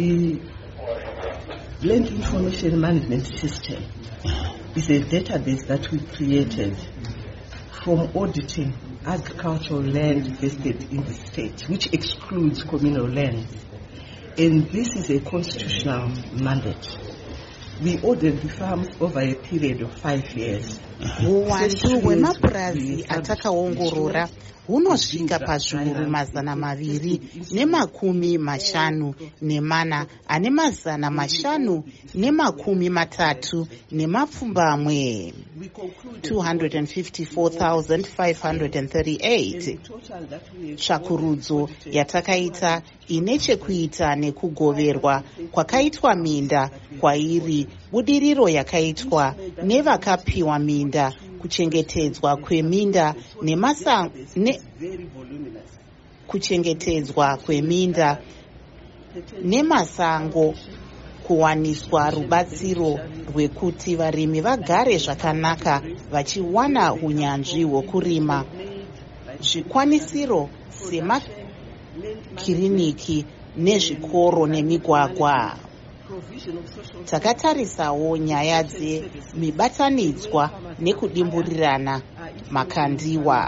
The Land Information Management System is a database that we created from auditing agricultural land vested in the state, which excludes communal lands. And this is a constitutional mandate. We ordered the farms over a period of five years. uwandu hwemapurazi atakaongorora hunosvika pazviuru mazana maviri nemakumi mashanu nemana ane mazana mashanu nemakumi matatu nemapfumbamwe. 254538 tsvakurudzo yatakaita ine chekuita nekugoverwa kwakaitwa minda kwairi budiriro yakaitwa nevakapiwa minda kuchengetedzwa kweminda nemasa ne, kuchengetedzwa kweminda nemasango kuwaniswa rubatsiro rwekuti varimi vagare zvakanaka vachiwana unyanzvi hwokurima. Zvikwanisiro semakiriniki nezvikoro nemigwagwa takatarisawo nyaya dzemibatanidzwa nekudimburirana makandiwa